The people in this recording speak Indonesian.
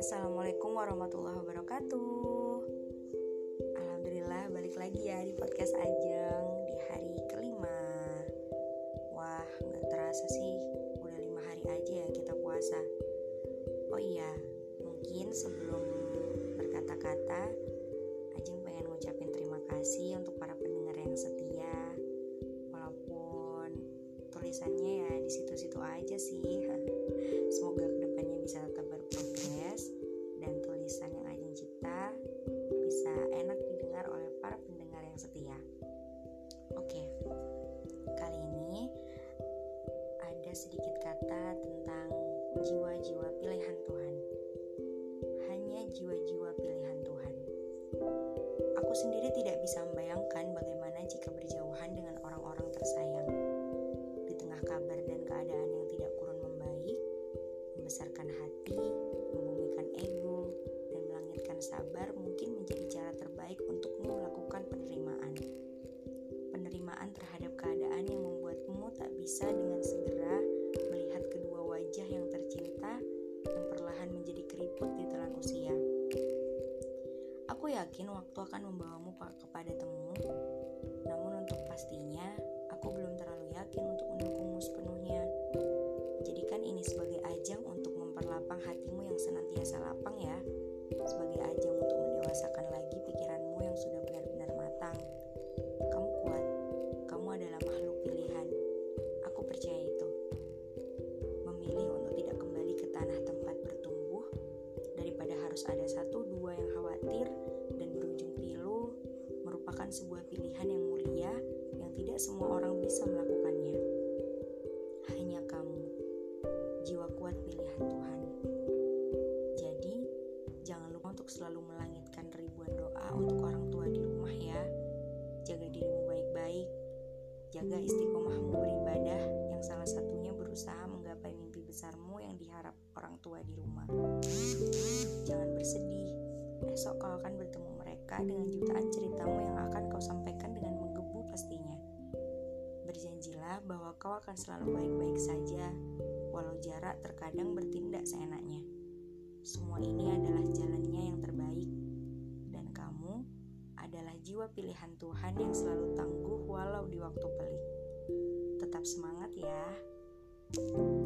Assalamualaikum warahmatullahi wabarakatuh. Alhamdulillah balik lagi ya di podcast Ajeng di hari kelima. Wah gak terasa sih udah lima hari aja ya kita puasa. Oh iya mungkin sebelum berkata-kata Ajeng pengen ngucapin terima kasih untuk para pendengar aja sih Semoga ke depannya bisa tetap berprogres dan tulisan yang Ajeng cipta bisa enak didengar oleh para pendengar yang setia. Oke, kali ini ada sedikit kata tentang jiwa-jiwa pilihan Tuhan. Hanya jiwa-jiwa pilihan Tuhan. Aku sendiri tidak bisa membayangkan bagaimana jika berjauhan dengan orang-orang tersayang. Sabar mungkin menjadi cara terbaik untukmu melakukan penerimaan. Penerimaan terhadap keadaan yang membuatmu tak bisa dengan segera melihat kedua wajah yang tercinta yang perlahan menjadi keriput di telan usia. Aku yakin waktu akan membawamu kepada temu, harus ada satu dua yang khawatir dan berujung pilu merupakan sebuah pilihan yang mulia yang tidak semua orang bisa melakukannya. Hanya kamu, jiwa kuat pilihan Tuhan. Jadi, jangan lupa untuk selalu melangitkan ribuan doa untuk orang tua di rumah ya. Jaga dirimu baik-baik. Jaga istiqomahmu beribadah yang salah satunya berusaha menggapai mimpi besarmu yang diharap orang tua di rumah. Dengan jutaan ceritamu yang akan kau sampaikan dengan menggebu pastinya. Berjanjilah bahwa kau akan selalu baik-baik saja, walau jarak terkadang bertindak seenaknya. Semua ini adalah jalannya yang terbaik, dan kamu adalah jiwa pilihan Tuhan yang selalu tangguh walau di waktu pelik. Tetap semangat ya! thank you